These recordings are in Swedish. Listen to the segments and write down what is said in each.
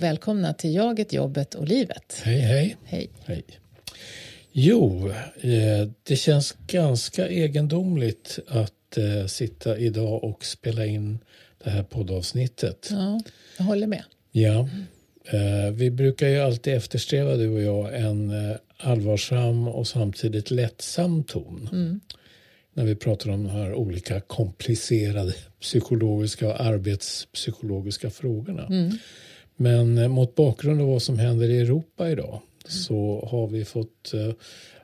Och välkomna till Jaget, jobbet och livet. Hej, hej. Hej. hej. Jo, eh, det känns ganska egendomligt att eh, sitta idag och spela in det här poddavsnittet. Ja, jag håller med. Ja. Eh, vi brukar ju alltid eftersträva, du och jag, en allvarsam och samtidigt lättsam ton. Mm. När vi pratar om de här olika komplicerade psykologiska och arbetspsykologiska frågorna. Mm. Men mot bakgrund av vad som händer i Europa idag så har vi fått eh,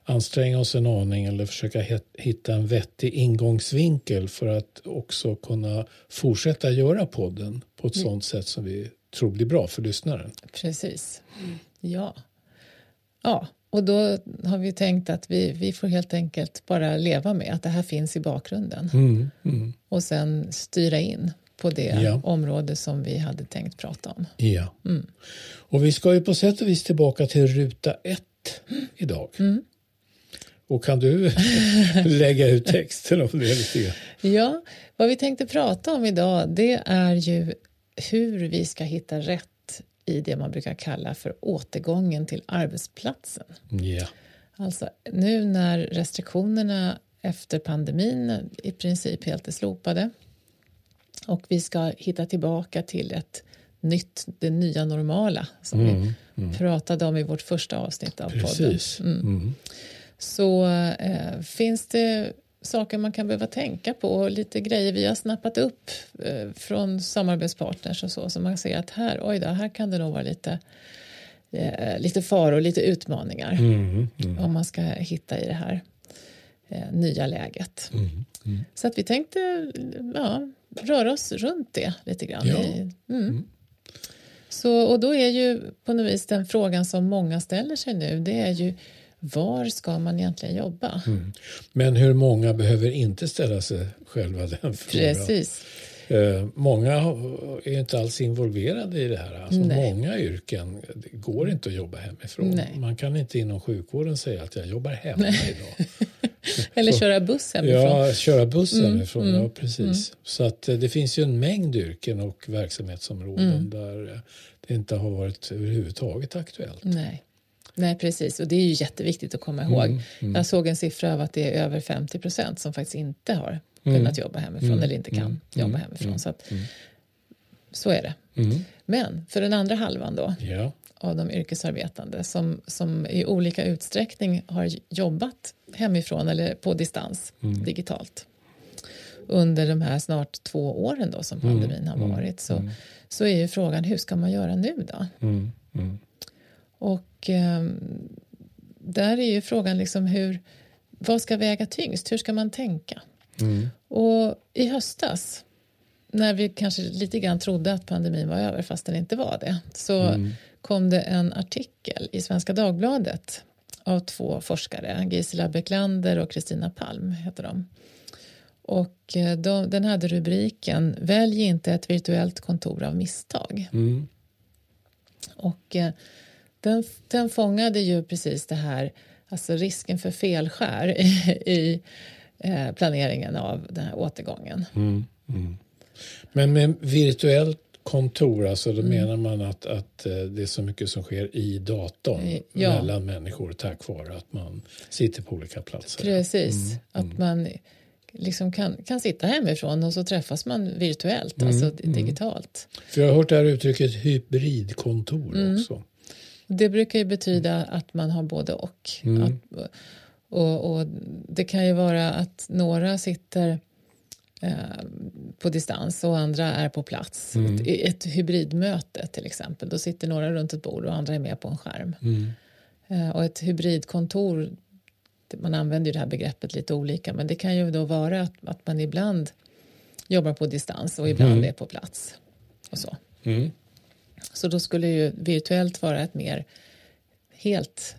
anstränga oss en aning eller försöka hitta en vettig ingångsvinkel för att också kunna fortsätta göra podden på ett mm. sådant sätt som vi tror blir bra för lyssnaren. Precis. Ja. Ja, och då har vi tänkt att vi, vi får helt enkelt bara leva med att det här finns i bakgrunden. Mm, mm. Och sen styra in på det ja. område som vi hade tänkt prata om. Ja. Mm. Och vi ska ju på sätt och vis tillbaka till ruta ett idag. Mm. Och kan du lägga ut texten om det lite grann? Ja, vad vi tänkte prata om idag det är ju hur vi ska hitta rätt i det man brukar kalla för återgången till arbetsplatsen. Ja. Alltså nu när restriktionerna efter pandemin i princip helt är slopade och vi ska hitta tillbaka till ett nytt, det nya normala som mm, vi mm. pratade om i vårt första avsnitt av Precis. podden. Mm. mm. Så eh, finns det saker man kan behöva tänka på och lite grejer vi har snappat upp eh, från samarbetspartners och så, så man ser att här, oj då, här kan det nog vara lite eh, lite faror, lite utmaningar mm, mm. om man ska hitta i det här eh, nya läget. Så att vi tänkte ja, röra oss runt det lite grann. Ja. Mm. Mm. Så, och då är ju på något vis den frågan som många ställer sig nu, det är ju var ska man egentligen jobba? Mm. Men hur många behöver inte ställa sig själva den frågan? Precis. Eh, många är inte alls involverade i det här. Alltså många yrken går inte att jobba hemifrån. Nej. Man kan inte inom sjukvården säga att jag jobbar hemma Nej. idag. Eller köra buss hemifrån. Ja, köra buss mm. hemifrån. Mm. Ja, precis. Mm. Så att eh, det finns ju en mängd yrken och verksamhetsområden mm. där eh, det inte har varit överhuvudtaget aktuellt. Nej. Nej, precis. Och det är ju jätteviktigt att komma ihåg. Mm, mm. Jag såg en siffra av att det är över 50 procent som faktiskt inte har mm. kunnat jobba hemifrån mm. eller inte kan mm. jobba hemifrån. Så, att, så är det. Men för den andra halvan då ja. Av de yrkesarbetande som, som i olika utsträckning har jobbat hemifrån eller på distans digitalt under de här snart två åren då som pandemin har varit så, så är ju frågan hur ska man göra nu då? Och eh, där är ju frågan liksom hur, vad ska väga tyngst? Hur ska man tänka? Mm. Och i höstas, när vi kanske lite grann trodde att pandemin var över fast den inte var det, så mm. Kom det en artikel i Svenska Dagbladet av två forskare, Gisela Beklander och Kristina Palm heter de. Och eh, de, den hade rubriken Välj inte ett virtuellt kontor av misstag. Mm. Och eh, den, den fångade ju precis det här, alltså risken för felskär i, i eh, planeringen av den här återgången. Mm, mm. Men med virtuellt kontor, alltså då mm. menar man att, att eh, det är så mycket som sker i datorn ja. mellan människor tack vare att man sitter på olika platser. Precis, mm, att mm. man liksom kan, kan sitta hemifrån och så träffas man virtuellt, mm, alltså digitalt. För jag har hört det här uttrycket hybridkontor också. Det brukar ju betyda att man har både och. Mm. Att, och, och, det kan ju vara att några sitter på distans och andra är på plats. Mm. Ett, ett, hybridmöte till exempel, då sitter några runt ett bord och andra är med på en skärm. Mm. Eh, och ett hybridkontor, man använder ju det här begreppet lite olika, men det kan ju då vara att, att man ibland jobbar på distans och ibland mm. är på plats. Och så. Mm. Så då skulle ju virtuellt vara ett mer helt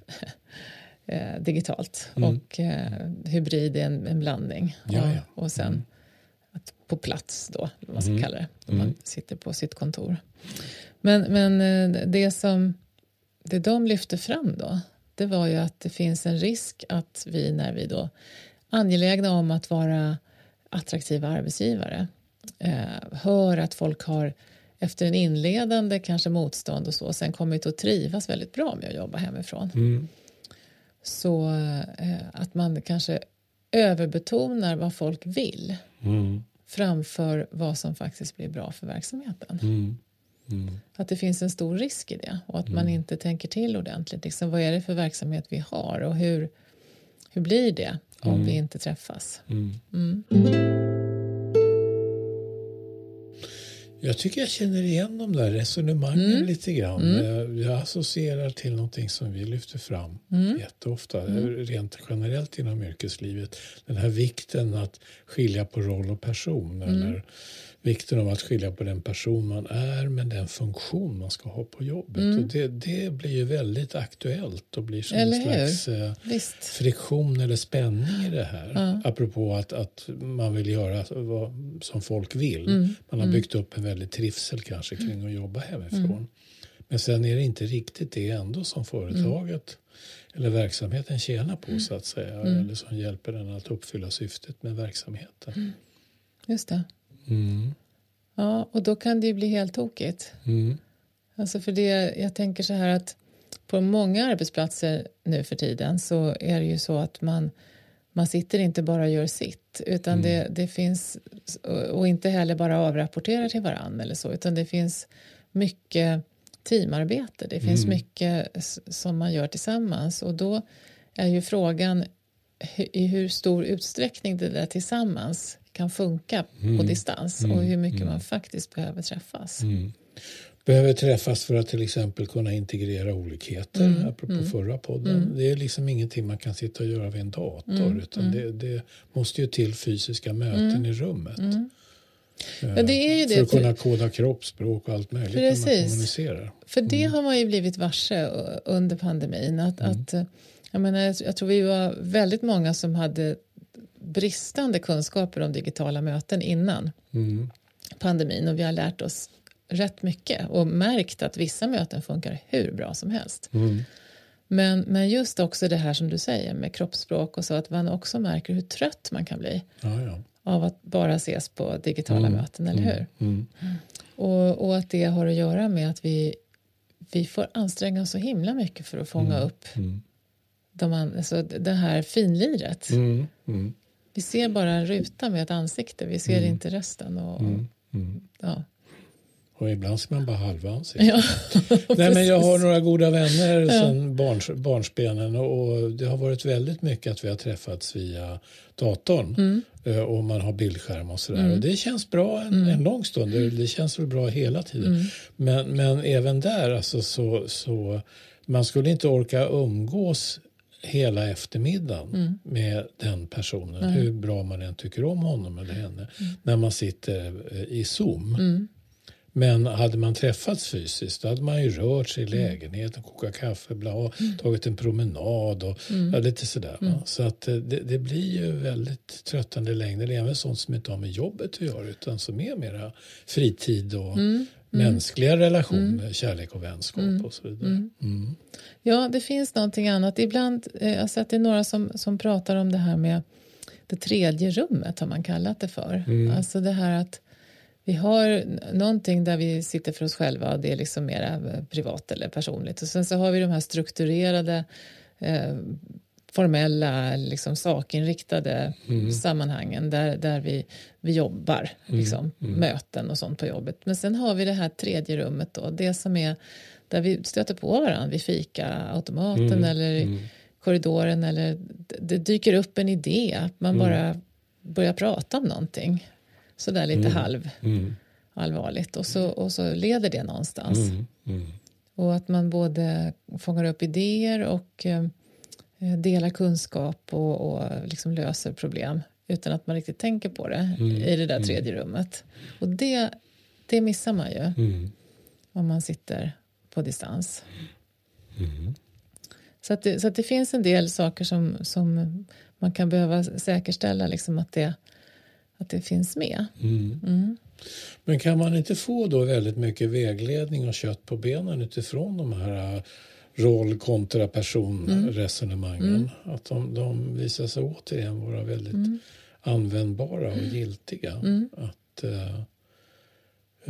eh, digitalt mm. och eh, hybrid är en, en blandning. Ja, ja. Och, och sen mm. På plats då, vad man ska mm. kalla det, när man mm. sitter på sitt kontor. Men, men eh, det som det de lyfte fram då, det var ju att det finns en risk att vi när vi då angelägna om att vara attraktiva arbetsgivare eh, hör att folk har efter en inledande kanske motstånd och så sen kommit att trivas väldigt bra med att jobba hemifrån. Mm. Så eh, att man kanske överbetonar vad folk vill Mm. Framför vad som faktiskt blir bra för verksamheten. Mm. Mm. Att det finns en stor risk i det och att man inte tänker till ordentligt. Liksom, vad är det för verksamhet vi har och hur, hur blir det om vi inte träffas? Mm. Mm. Jag tycker jag känner igen de där resonemangen Mm. lite grann. Eh, Jag associerar till någonting som vi lyfter fram Mm. jätteofta, rent generellt inom yrkeslivet. Den här vikten att skilja på roll och person Mm. eller vikten av att skilja på den person man är men den funktion man ska ha på jobbet. Och det, det blir ju väldigt aktuellt och blir som Mm. Eller en slags eh, Visst. friktion eller spänning i det här. Ja. Apropå att, att man vill göra vad, som folk vill. Mm. Man har byggt upp en väldig trivsel kanske kring att jobba hemifrån. Men sen är det inte riktigt det ändå som företaget eller verksamheten tjänar på så att säga. Eller som hjälper den att uppfylla syftet med verksamheten. Just det. Mm. Ja, och då kan det ju bli helt tokigt. Mm. Alltså för det, jag tänker så här att på många arbetsplatser nu för tiden så är det ju så att man, man sitter inte bara och gör sitt utan det, det finns och inte heller bara avrapporterar till varann eller så utan det finns mycket teamarbete. Det finns mycket s- som man gör tillsammans. Och då är ju frågan i hur stor utsträckning det där tillsammans kan funka på distans och hur mycket man faktiskt behöver träffas. Mm. Behöver träffas för att till exempel kunna integrera olikheter, Mm. apropå förra podden. Det är liksom ingenting man kan sitta och göra vid en dator Mm. utan Det, det måste ju till fysiska möten i rummet. Eh, Ja, det är ju för att kunna koda kroppsspråk och allt möjligt när man Precis. kommunicerar. För det har man ju blivit varse under pandemin. Att, att, uh, jag, menar, jag, tror vi var väldigt många som hade bristande kunskaper om digitala möten innan Mm. pandemin och vi har lärt oss rätt mycket och märkt att vissa möten funkar hur bra som helst. Mm. Men, men just också det här som du säger med kroppsspråk och så att man också märker hur trött man kan bli Ja, ja. av att bara ses på digitala möten, eller hur? Mm. Och, och att det har att göra med att vi, vi får anstränga oss så himla mycket för att fånga upp Mm. de, an- alltså det här finliret. Mm. Mm. Vi ser bara en ruta med ett ansikte, vi ser inte resten. Och, Mm. Mm. Ja. Och ibland ser man bara halva ansiktet. Ja, Nej, men jag har några goda vänner sedan barns, barnsbenen och det har varit väldigt mycket att vi har träffats via datorn Mm. eh, och man har bildskärm och sådär. Och det känns bra en, Mm. en lång stund, det, det känns väl bra hela tiden. Men, men även där alltså så, så man skulle inte orka umgås hela eftermiddagen Mm. med den personen, hur bra man än tycker om honom eller henne, när man sitter eh, i Zoom. Mm. Men hade man träffats fysiskt då hade man ju rört sig i Mm. lägenheten, kokat kaffe, bla, tagit en promenad och ja, lite sådär. Mm. Så att eh, det, det blir ju väldigt tröttande i längden. Även sånt som inte har med jobbet att göra utan som är mera fritid och Mm. mänskliga relationer, kärlek och vänskap och så vidare. Mm. ja, det finns någonting annat. Ibland, eh, har sett det är några som, som pratar om det här med det tredje rummet har man kallat det för. Alltså det här att vi har någonting där vi sitter för oss själva och det är liksom mera eh, privat eller personligt. Och sen så har vi de här strukturerade eh, formella, liksom sakinriktade sammanhangen där, där vi, vi jobbar, liksom, möten och sånt på jobbet. Men sen har vi det här tredje rummet då, det som är där vi stöter på varandra vid fikaautomaten eller i korridoren eller det dyker upp en idé, att man bara börjar prata om någonting sådär lite halv Mm. allvarligt och så, och så leder det någonstans. Mm. Mm. Och att man både fångar upp idéer och eh, delar kunskap och, och liksom löser problem utan att man riktigt tänker på det i det där tredje rummet. Och det, det missar man ju Mm. om man sitter på distans. Mm. Så, att det, så att det finns en del saker som, som man kan behöva säkerställa liksom att, det, att det finns med. Mm. Mm. Men kan man inte få då väldigt mycket vägledning och kött på benen utifrån de här äh, roll kontra person Mm. resonemangen? Att de, de visar sig återigen vara väldigt Mm. användbara och giltiga. Att, äh,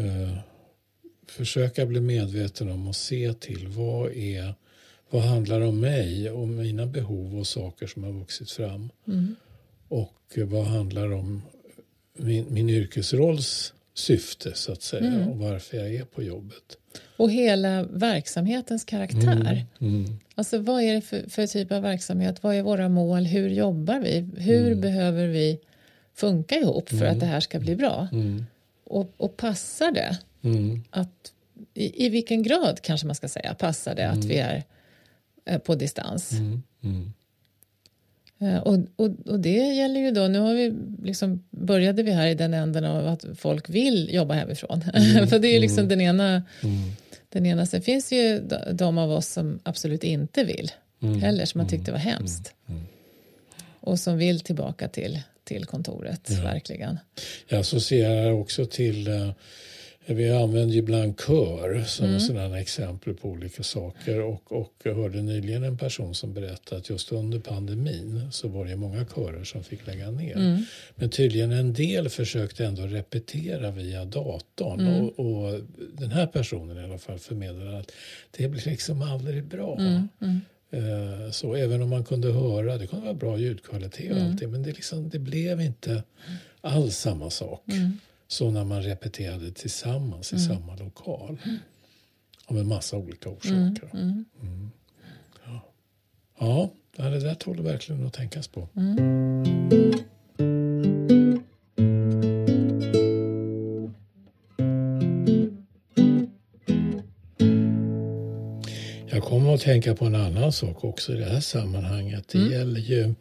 äh, försöka bli medveten om och se till vad är vad handlar om mig och mina behov och saker som har vuxit fram. Mm. Och vad handlar om min, min yrkesrolls syfte så att säga Mm. och varför jag är på jobbet. Och hela verksamhetens karaktär. Mm. Alltså vad är det för, för typ av verksamhet? Vad är våra mål? Hur jobbar vi? Hur behöver vi funka ihop för att det här ska bli bra? Mm. Och, och passar det Mm. att i, i vilken grad kanske man ska säga passar det att vi är eh, på distans? Mm. Mm. Eh, Och, och, och det gäller ju då, nu har vi liksom, började vi här i den änden av att folk vill jobba hemifrån. För det är ju liksom den ena, Mm. den ena. Sen finns ju de- av oss som absolut inte vill Mm. heller, som man tyckte var hemskt. Och som vill tillbaka till, till kontoret, verkligen. Jag associerar också till eh, vi använder ibland kör som Mm. mm. sådana exempel på olika saker och, och jag hörde nyligen en person som berättade att just under pandemin så var det många körer som fick lägga ner. Mm. Men tydligen en del försökte ändå repetera via datorn Mm. och, och den här personen i alla fall förmedlade att det blir liksom aldrig bra. Mm. Eh, Så även om man kunde höra, det kunde vara bra ljudkvalitet och allting, men det, liksom, det blev inte alls samma sak. Så när man repeterade tillsammans i samma lokal. Av en massa olika orsaker. Mm. Ja. ja, det där tål verkligen att tänkas på. Jag kommer att tänka på en annan sak också i det här sammanhanget. Det gäller ju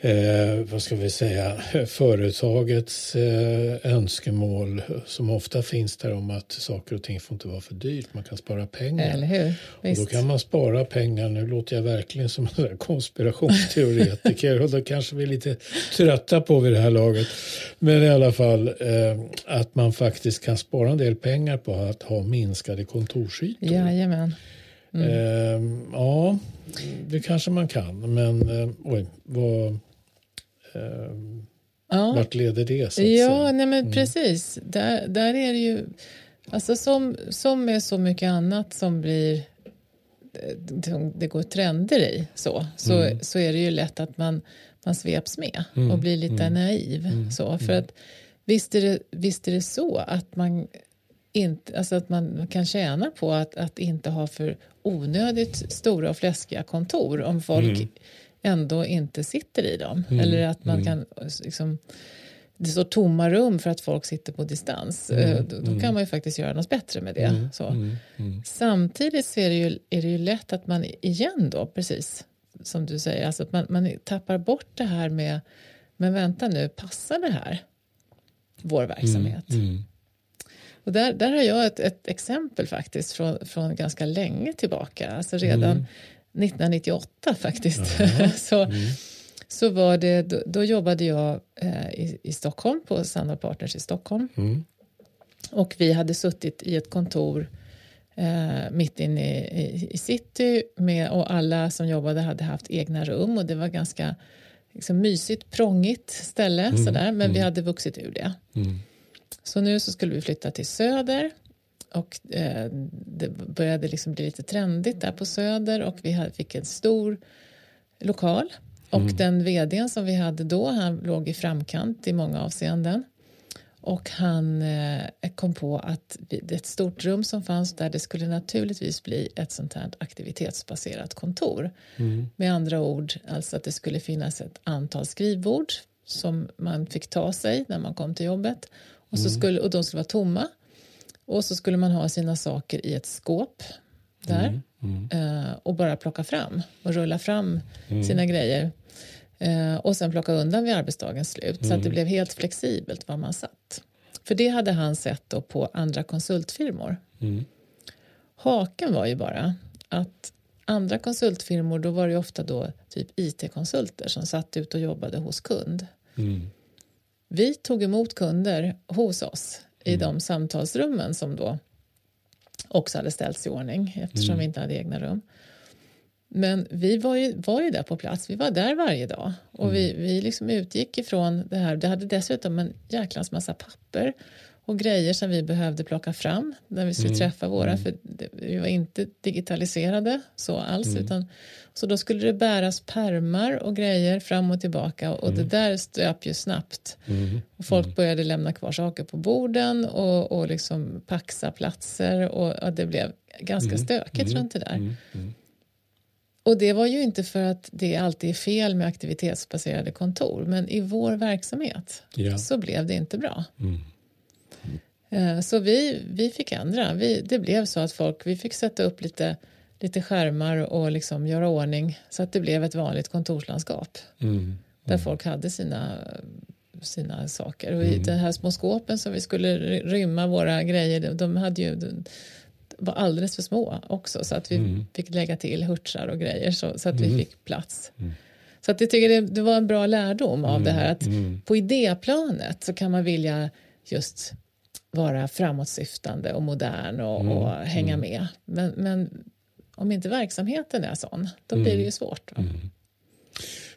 eh, vad ska vi säga, företagets eh, önskemål som ofta finns där om att saker och ting får inte vara för dyrt. Man kan spara pengar. Eller hur? Och då kan man spara pengar. Nu låter jag verkligen som en konspirationsteoretiker och då kanske vi är lite trötta på vid det här laget. Men i alla fall eh, att man faktiskt kan spara en del pengar på att ha minskade kontorsytor. Jajamän. Eh, ja, det kanske man kan. Men eh, oj, vad, eh, Ja. vart leder det? Så Ja, säga? nej men precis. Där, där är det ju, alltså som, som med så mycket annat som blir, det, det går trender i så, så, så är det ju lätt att man, man sveps med och blir lite naiv. Så, för att visst är, det, visst är det så att man inte, alltså att man kan tjäna på att, att inte ha för onödigt stora och fläskiga kontor om folk ändå inte sitter i dem. Eller att man kan liksom, det står tomma rum för att folk sitter på distans. Eh, Då, då kan man ju faktiskt göra något bättre med det. Så. Samtidigt så är det, ju, är det ju lätt att man igen då, precis som du säger, alltså att man, man tappar bort det här med men vänta nu, passar det här vår verksamhet? Mm. Och där, där har jag ett, ett exempel faktiskt från, från ganska länge tillbaka, alltså redan 1998 faktiskt. så, så var det, då, då jobbade jag eh, i, i Stockholm på Sandal Partners i Stockholm. Mm. Och vi hade suttit i ett kontor eh, mitt inne i, i, i city med, och alla som jobbade hade haft egna rum och det var ganska liksom, mysigt, prångigt ställe sådär, men vi hade vuxit ur det. Mm. Så nu så skulle vi flytta till Söder och eh, det började liksom bli lite trendigt där på Söder och vi fick en stor lokal. Och den vdn som vi hade då han låg i framkant i många avseenden. Och han eh, kom på att det ett stort rum som fanns där det skulle naturligtvis bli ett sånt här aktivitetsbaserat kontor. Med andra ord, alltså att det skulle finnas ett antal skrivbord som man fick ta sig när man kom till jobbet. Och, så skulle, och de skulle vara tomma. Och så skulle man ha sina saker i ett skåp där eh, och bara plocka fram och rulla fram sina grejer. Eh, och sen plocka undan vid arbetsdagens slut så att det blev helt flexibelt var man satt. För det hade han sett då på andra konsultfirmor. Mm. Haken var ju bara att andra konsultfirmor då var det ju ofta då typ IT-konsulter som satt ut och jobbade hos kund. Mm. Vi tog emot kunder hos oss i de samtalsrummen som då också hade ställts i ordning eftersom vi inte hade egna rum. Men vi var ju, var ju där på plats, vi var där varje dag. Och vi, vi liksom utgick ifrån det här. Det hade dessutom en jäklans massa papper och grejer som vi behövde plocka fram när vi skulle mm. träffa våra. Mm. För det, vi var inte digitaliserade så alls. Mm. Utan, så då skulle det bäras permar och grejer fram och tillbaka och det mm. där stöp ju snabbt. Mm. Och folk mm. började lämna kvar saker på borden och, och liksom paxa platser och, och det blev ganska stökigt runt det där. Och det var ju inte för att det alltid är fel med aktivitetsbaserade kontor men i vår verksamhet ja. så blev det inte bra. Mm. Mm. Så vi, vi fick ändra. Vi, det blev så att folk, vi fick sätta upp lite, lite skärmar och liksom göra ordning så att det blev ett vanligt kontorslandskap mm. där mm. folk hade sina, sina saker. Och i mm. de här små skåpen som vi skulle rymma våra grejer, de hade ju var alldeles för små också så att vi mm. fick lägga till hurtsar och grejer så, så att mm. vi fick plats. Mm. Så att jag tycker det, det, var en bra lärdom av det här att mm. Mm. på idéplanet så kan man vilja just vara framåtsyftande och modern och, mm. och hänga med. Men, men, om inte verksamheten är sån, då blir det ju svårt.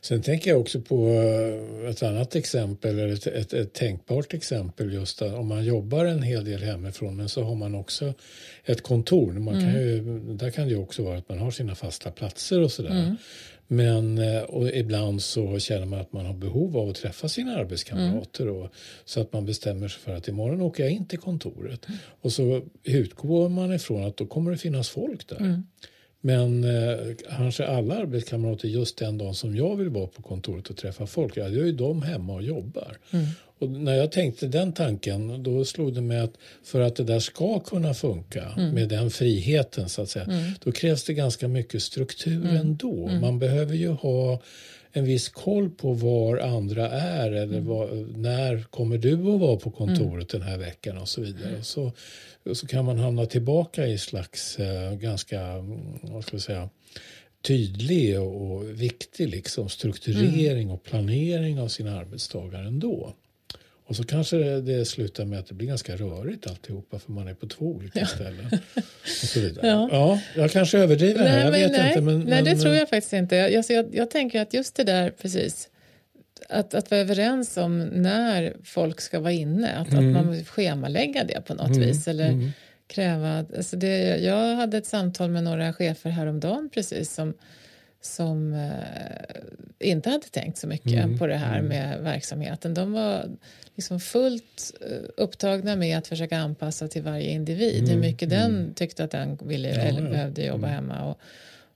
Sen tänker jag också på eh, ett annat exempel, eller ett, ett, ett tänkbart exempel just om man jobbar en hel del hemifrån men så har man också ett kontor. Man kan mm. ju, där kan det också vara att man har sina fasta platser och sådär. Mm. Men eh, och ibland så känner man att man har behov av att träffa sina arbetskamrater. Mm. Och, så att man bestämmer sig för att imorgon åker jag in till kontoret. Mm. Och så utgår man ifrån att då kommer det finnas folk där. Mm. Men eh, kanske alla arbetskamrater just den dagen som jag vill vara på kontoret och träffa folk, ja, då är ju de hemma och jobbar. Mm. Och när jag tänkte den tanken, då slog det mig att för att det där ska kunna funka mm. med den friheten så att säga, mm. då krävs det ganska mycket struktur mm. ändå. Mm. Man behöver ju ha en viss koll på var andra är eller mm. var, när kommer du att vara på kontoret mm. den här veckan och så vidare. Och så, så kan man hamna tillbaka i slags eh, ganska, mm, vad ska jag säga, tydlig och viktig liksom, strukturering mm. och planering av sina arbetsdagar ändå. Och så kanske det, slutar med att det blir ganska rörigt alltihopa för man är på två olika ja. ställen. Och så vidare. Ja. ja, jag kanske överdriver nej, här, jag vet nej, inte. Men, nej, men, det tror jag faktiskt inte. Jag, alltså, jag, jag, tänker att just det där, precis, att, att vara överens om när folk ska vara inne, att, mm. att man schemalägga det på något mm. vis. Eller mm. kräva, alltså det, jag hade ett samtal med några chefer häromdagen precis som som eh, inte hade tänkt så mycket mm, på det här mm. med verksamheten. De var liksom fullt eh, upptagna med att försöka anpassa till varje individ. Mm, hur mycket mm. den tyckte att den ville ja, eller behövde jobba mm. hemma.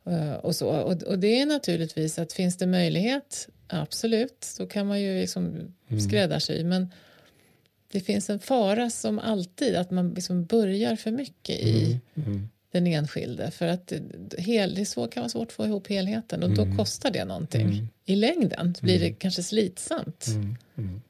Och, eh, och så. Och, och, det är naturligtvis att finns det möjlighet, absolut, då kan man ju liksom mm. skräddarsy. Men det finns en fara som alltid att man liksom börjar för mycket i den enskilde. För att hel, det så, kan vara svårt att få ihop helheten och mm. då kostar det någonting. Mm. I längden blir det mm. kanske slitsamt. Mm. mm.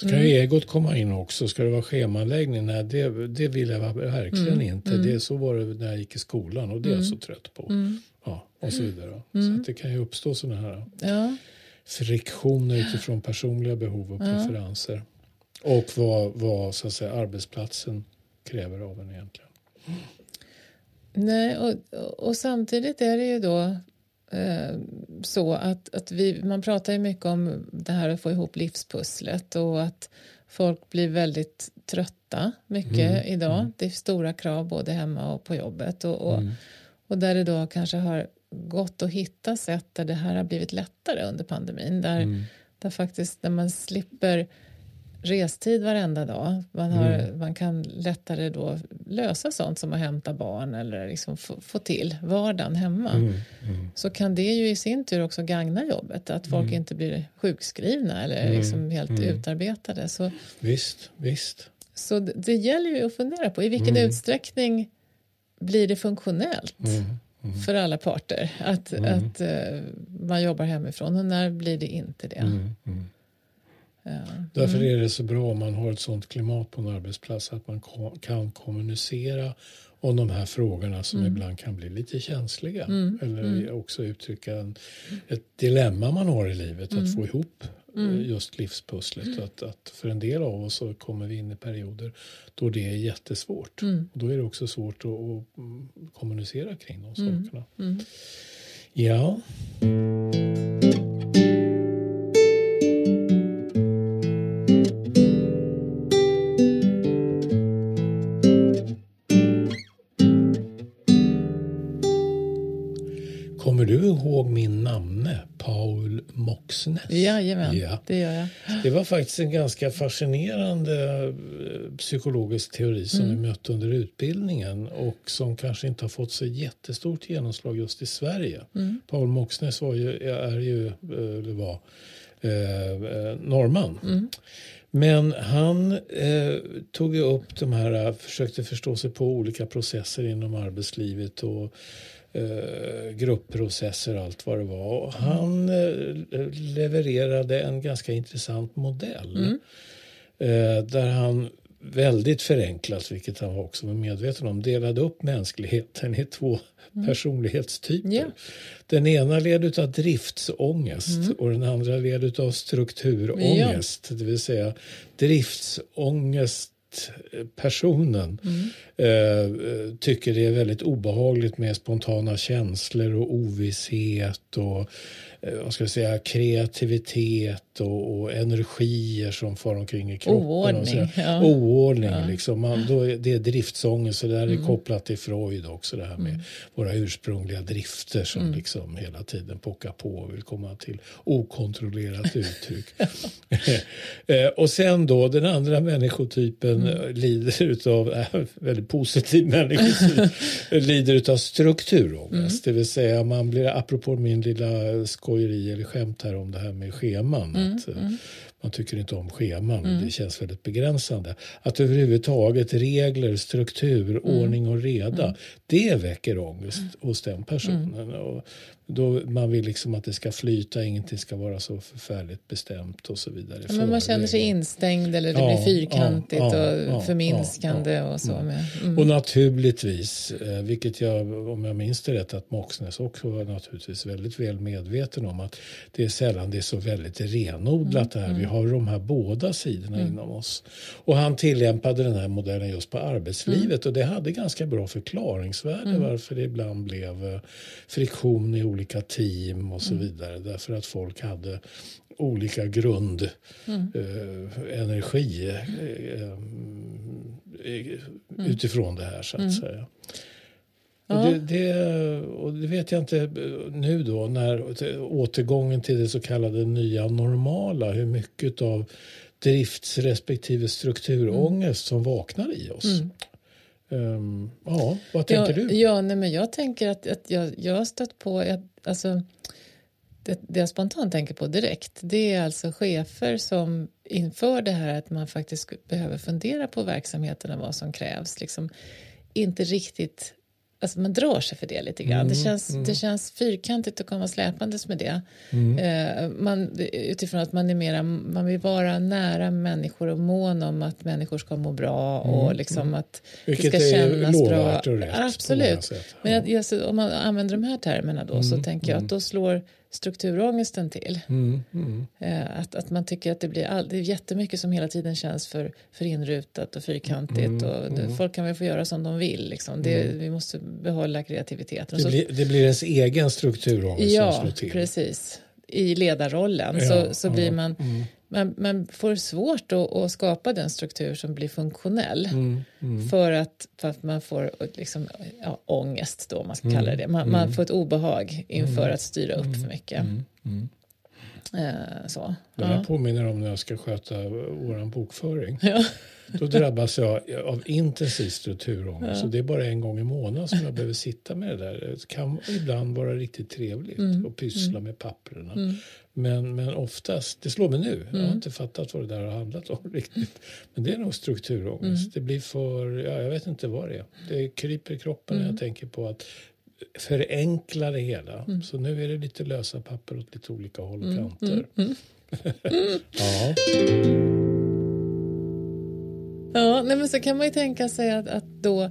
Kan ju egot komma in också. Ska det vara schemaläggning? Nej, det, det vill jag verkligen mm. inte. Det, så var det när jag gick i skolan och det är jag så trött på. Ja, och så vidare. Så det kan ju uppstå sådana här ja. friktioner utifrån personliga behov och preferenser. Och vad, vad så att säga, arbetsplatsen kräver av en egentligen. Nej, och, och samtidigt är det ju då eh, så att, att vi, man pratar ju mycket om det här att få ihop livspusslet och att folk blir väldigt trötta mycket mm. idag. Mm. Det är stora krav både hemma och på jobbet och, och, mm. och där det då kanske har gått att hitta sätt där det här har blivit lättare under pandemin där, mm. där faktiskt när man slipper restid varenda dag. Man, har, mm. man kan lättare då lösa sånt som att hämta barn eller liksom få, få till vardagen hemma. Mm. Mm. Så kan det ju i sin tur också gagna jobbet, att folk mm. inte blir sjukskrivna eller mm. liksom helt mm. utarbetade. Så, visst, visst. Så det, det, gäller ju att fundera på i vilken utsträckning blir det funktionellt för alla parter att, att uh, man jobbar hemifrån och när blir det inte det. Mm. Därför är det så bra om man har ett sånt klimat på en arbetsplats att man kan kommunicera om de här frågorna som mm. ibland kan bli lite känsliga. Mm. Eller mm. också uttrycka en, ett dilemma man har i livet, att mm. få ihop eh, mm. just livspusslet. Att, att för en del av oss så kommer vi in i perioder då det är jättesvårt. Och då är det också svårt att, att kommunicera kring de sakerna. Ja. Moxnes? Jajamän, ja. det gör jag. Det var faktiskt en ganska fascinerande eh, psykologisk teori som mm. vi mötte under utbildningen och som kanske inte har fått så jättestort genomslag just i Sverige. Mm. Paul Moxnes var ju, är ju, eh, eller var, eh, eh, norrman. Mm. Men han eh, tog upp de här, försökte förstå sig på olika processer inom arbetslivet och gruppprocesser och allt vad det var. Och han eh, levererade en ganska intressant modell mm. eh, där han väldigt förenklat, vilket han också var medveten om, delade upp mänskligheten i två mm. personlighetstyper. Yeah. Den ena led av driftsångest mm. och den andra led av strukturångest. Yeah. Det vill säga driftsångest personen mm. eh, tycker det är väldigt obehagligt med spontana känslor och ovisshet och Eh, vad ska jag säga, kreativitet och, och energier som far omkring i kroppen. Oordning. Ja. Oordning ja. liksom. Man, då är, det är driftsångest och det här är mm. kopplat till Freud också. Det här med mm. våra ursprungliga drifter som mm. liksom hela tiden pockar på och vill komma till okontrollerat uttryck. Eh, och sen då den andra människotypen mm. lider av, äh, väldigt positiv människotyp, lider av strukturångest. Mm. Det vill säga man blir, apropå min lilla skojeri eller skämt här om det här med scheman. Mm, att, eh, mm. Man tycker inte om scheman, mm. det känns väldigt begränsande. Att överhuvudtaget regler, struktur, mm. ordning och reda, mm. det väcker ångest hos den personen. Och då man vill liksom att det ska flyta, ingenting ska vara så förfärligt bestämt och så vidare. Ja, men man känner sig instängd eller det ja, blir fyrkantigt ja, och förminskande och så. Med. Mm. Och naturligtvis, eh, vilket jag, om jag minns det rätt, att Moxnes också var naturligtvis väldigt väl medveten om att det är sällan det är så väldigt renodlat mm. här. Vi mm. har de här båda sidorna mm. inom oss. Och han tillämpade den här modellen just på arbetslivet mm. och det hade ganska bra förklaringsvärde mm. varför det ibland blev eh, friktion i olika team och så mm. vidare. Därför att folk hade olika grundenergi mm. eh, eh, eh, utifrån det här så att mm. säga. Och det, det, och det vet jag inte nu då när återgången till det så kallade nya normala hur mycket av drifts respektive strukturångest mm. som vaknar i oss. Mm. Um, ja, vad tänker ja, du? Ja, nej, men jag tänker att, att jag, jag har stött på... Att, alltså, det, det jag spontant tänker på direkt det är alltså chefer som inför det här att man faktiskt behöver fundera på verksamheten och vad som krävs. Liksom, inte riktigt Alltså man drar sig för det lite grann. Mm, det, känns, mm. det känns fyrkantigt att komma släpandes med det. Mm. Eh, man, utifrån att man är mera, man vill vara nära människor och mån om att människor ska må bra och mm, liksom mm. att Vilket det ska kännas bra. Och rätt Absolut. Men jag, jag, om man använder de här termerna då så mm, tänker jag att då slår strukturångesten till. Mm, mm. Eh, att, att man tycker att det blir all, det är jättemycket som hela tiden känns för, för inrutat och fyrkantigt. Mm, och mm. folk kan väl få göra som de vill. Liksom. Det, mm. Vi måste behålla kreativiteten. Det, blir, det blir ens egen strukturångest ja, som slår till. precis. I ledarrollen ja, så, så blir man mm man, man får svårt att, att, skapa den struktur som blir funktionell mm, mm. För, att, för att man får liksom, ja, ångest, då, om man ska mm, kalla det man, man, mm. får ett obehag inför mm. att styra upp för mycket. Eh, så. Det här ja. påminner om när jag ska sköta vår bokföring. Ja. Då drabbas jag av intensiv strukturångest. Ja. Så det är bara en gång i månaden som jag behöver sitta med det där. Det kan ibland vara riktigt trevligt mm. att pyssla mm. med papperna. Mm. Men, men oftast, det slår mig nu, jag har mm. inte fattat vad det där har handlat om riktigt. Men det är nog strukturångest. Mm. Det blir för, ja, jag vet inte vad det är. Det kryper i kroppen när jag mm. tänker på att förenkla det hela. Mm. Så nu är det lite lösa papper åt lite olika håll och kanter. ja. Ja, nej, men så kan man ju tänka sig att, att då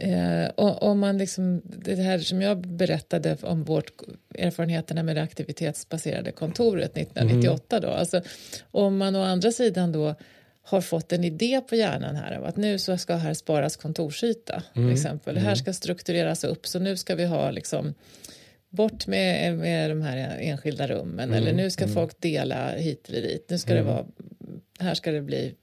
Eh, om man liksom, det här som jag berättade om vårt erfarenheterna med det aktivitetsbaserade kontoret 1998 mm. då, alltså om man å andra sidan då har fått en idé på hjärnan här av att nu så ska här sparas kontorsyta mm. till exempel. Det här mm. ska struktureras upp så nu ska vi ha liksom bort med, med de här enskilda rummen mm. eller nu ska mm. folk dela hit eller dit. Nu ska det vara, här ska det bli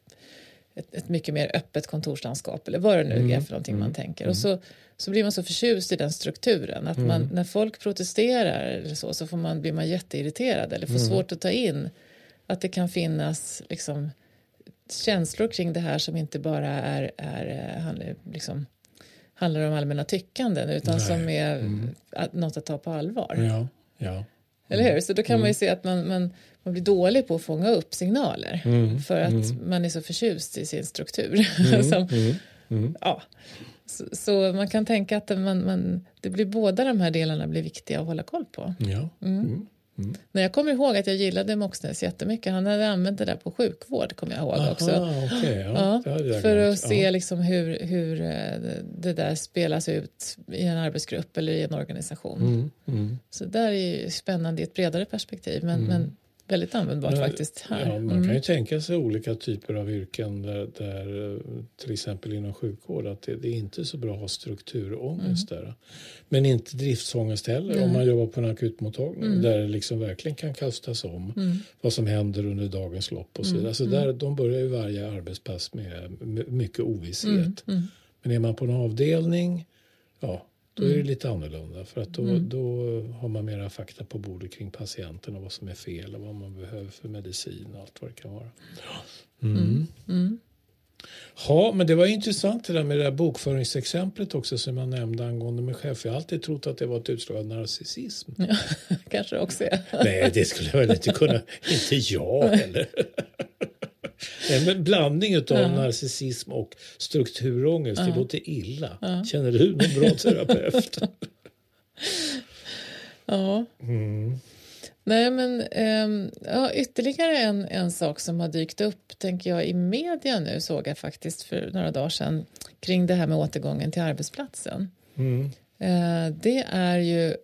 ett, ett, mycket mer öppet kontorslandskap eller vad det nu mm. är för någonting mm. man tänker. Och mm. så, så blir man så förtjust i den strukturen att man, mm. när folk protesterar eller så, så får man, blir man jätteirriterad eller får mm. svårt att ta in att det kan finnas liksom, känslor kring det här som inte bara är, är eh, handlar, liksom, handlar om allmänna tyckanden utan Nej. som är mm. något att ta på allvar. Ja, ja. Eller hur? Så då kan mm. man ju se att man, man, man blir dålig på att fånga upp signaler mm. för att mm. man är så förtjust i sin struktur. Mm. Som, mm. Mm. ja. Så, så, man kan tänka att man, man, det blir båda de här delarna blir viktiga att hålla koll på. Ja. Mm. Men jag kommer ihåg att jag gillade Moxnes jättemycket. Han hade använt det där på sjukvård kommer jag ihåg Aha, också. Okay, ja, ja, för att se ja. liksom hur, hur eh, det där spelas ut i en arbetsgrupp eller i en organisation. Mm, mm. Så där är ju spännande i ett bredare perspektiv. Men, mm. men väldigt användbart Men, faktiskt. Här. Ja, man mm. kan ju tänka sig olika typer av yrken där, där till exempel inom sjukvård att det, det, är inte så bra att ha strukturångest mm. där. Men inte driftsångest heller mm. om man jobbar på en akutmottagning mm. där det liksom verkligen kan kastas om mm. vad som händer under dagens lopp och så vidare. Så mm. där, de börjar ju varje arbetspass med, med mycket ovisshet. Men är man på en avdelning ja, då är det mm. lite annorlunda för att då, mm. då har man mera fakta på bordet kring patienten och vad som är fel och vad man behöver för medicin och allt vad det kan vara. Mm. mm. Mm. Ja, men det var intressant det där med det där bokföringsexemplet också som jag nämnde angående mig själv. Jag har alltid trott att det var ett utslag av narcissism. Ja, kanske också är. Nej, det skulle jag väl inte kunna. inte jag heller. En blandning av ja. narcissism och strukturångest. Ja. Det låter illa. Ja. Känner du någon bra terapeut? ja. Mm. Nej, men um, ja, ytterligare en, en sak som har dykt upp tänker jag i media nu såg jag faktiskt för några dagar sedan kring det här med återgången till arbetsplatsen. Mm. Uh, det är ju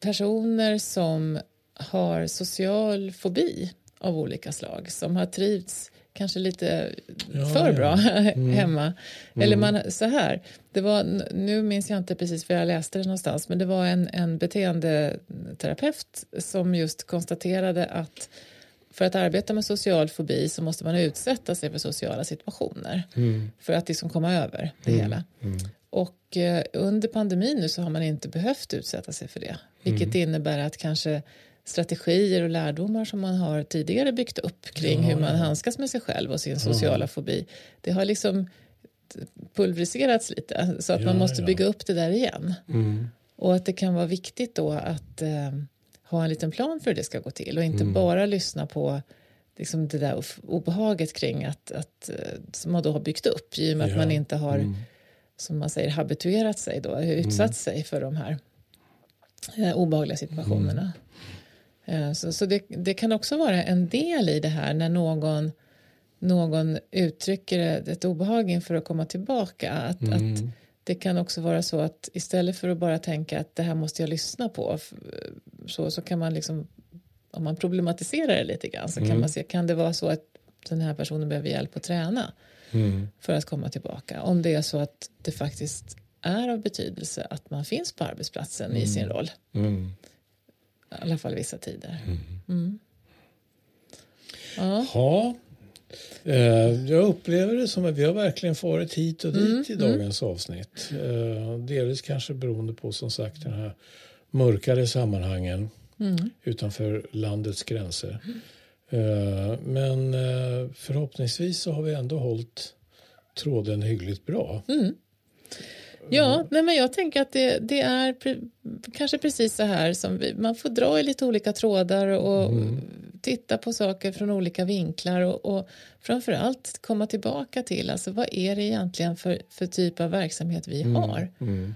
personer som har social fobi av olika slag som har trivts kanske lite ja, för ja. bra mm. hemma. Eller mm. man, så här, det var, nu minns jag inte precis för jag läste det någonstans, men det var en, en beteendeterapeut som just konstaterade att för att arbeta med social fobi så måste man utsätta sig för sociala situationer mm. för att liksom komma över det mm. hela. Mm. Och eh, under pandemin nu så har man inte behövt utsätta sig för det, vilket mm. innebär att kanske strategier och lärdomar som man har tidigare byggt upp kring ja, hur man handskas med sig själv och sin sociala ja. fobi. Det har liksom pulveriserats lite så att ja, man måste bygga upp det där igen. Mm. Och att det kan vara viktigt då att eh, ha en liten plan för hur det ska gå till och inte mm. bara lyssna på liksom det där obehaget kring att, att eh, som man då har byggt upp i och med att man inte har mm. som man säger habituerat sig då, utsatt mm. sig för de här eh, obehagliga situationerna. Mm. Eh, så, så det, det, kan också vara en del i det här när någon, någon uttrycker ett obehag inför att komma tillbaka. Att, mm. att det kan också vara så att istället för att bara tänka att det här måste jag lyssna på så, så kan man liksom om man problematiserar det lite grann så mm. kan man se kan det vara så att den här personen behöver hjälp att träna mm. för att komma tillbaka. Om det är så att det faktiskt är av betydelse att man finns på arbetsplatsen i sin mm. roll. Mm. I alla fall vissa tider. Mm. Mm. Ja. ja. Eh, jag upplever det som att vi har verkligen farit hit och dit mm. i mm. dagens avsnitt. Eh, delvis kanske beroende på som sagt den här mörkare sammanhangen mm. utanför landets gränser. Eh, men förhoppningsvis så har vi ändå hållit tråden hyggligt bra. Mm. Ja, nej men jag tänker att det, det är pre, kanske precis så här som vi, man får dra i lite olika trådar och mm. titta på saker från olika vinklar och, och framför allt komma tillbaka till alltså vad är det egentligen för, för typ av verksamhet vi mm. har. Mm.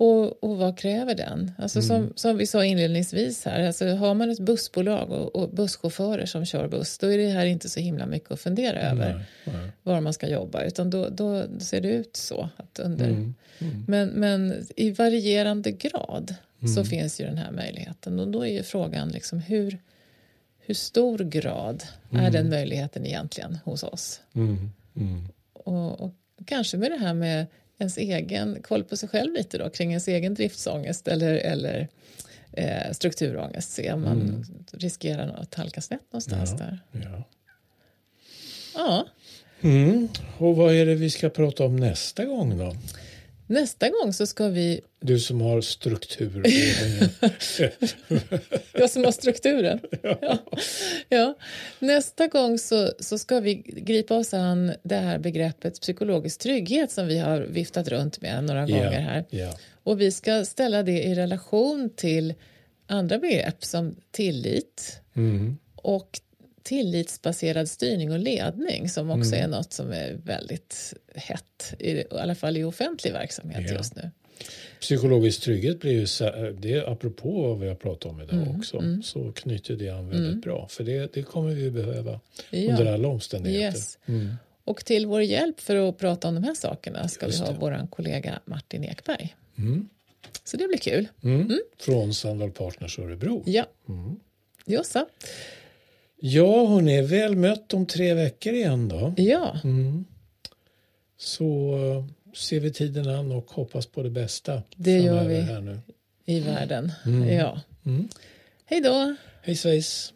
Och, och vad kräver den? Alltså mm. som, som vi sa inledningsvis här, alltså har man ett bussbolag och, och busschaufförer som kör buss då är det här inte så himla mycket att fundera över nej, nej. var man ska jobba utan då, då ser det ut så. Att under, mm. Mm. Men, men i varierande grad så mm. finns ju den här möjligheten och då är ju frågan liksom hur, hur stor grad är mm. den möjligheten egentligen hos oss? Mm. Och, och kanske med det här med ens egen koll på sig själv lite då kring ens egen driftsångest eller, eller eh, strukturångest. Se om man mm. riskerar att halka snett någonstans ja, där. Ja. ja. Mm. Och vad är det vi ska prata om nästa gång då? Nästa gång så ska vi... Du som har struktur. Jag som har strukturen. Ja. ja. Nästa gång så, så ska vi gripa oss an det här begreppet psykologisk trygghet som vi har viftat runt med några gånger här. ja. Och vi ska ställa det i relation till andra begrepp som tillit Mm. och tillitsbaserad styrning och ledning som också är något som är väldigt hett, i, alla fall i offentlig verksamhet Ja. just nu. Psykologisk trygghet blir ju, så- det är apropå vad vi har pratat om idag Mm, också, så knyter det an väldigt bra. För det, det kommer vi behöva under Ja. alla omständigheter. Yes. Och till vår hjälp för att prata om de här sakerna ska Just vi ha vår kollega Martin Ekberg. Mm. Så det blir kul. Mm. Från Sandal Partners Örebro. Ja. Mm. Jossa. Ja, hon är väl mött om tre veckor igen då. Ja, Mm. Så eh, ser vi tiden an och hoppas på det bästa. Det gör vi. Här nu. i världen. Mm. Ja. Mm. Hej då. Hej svejs!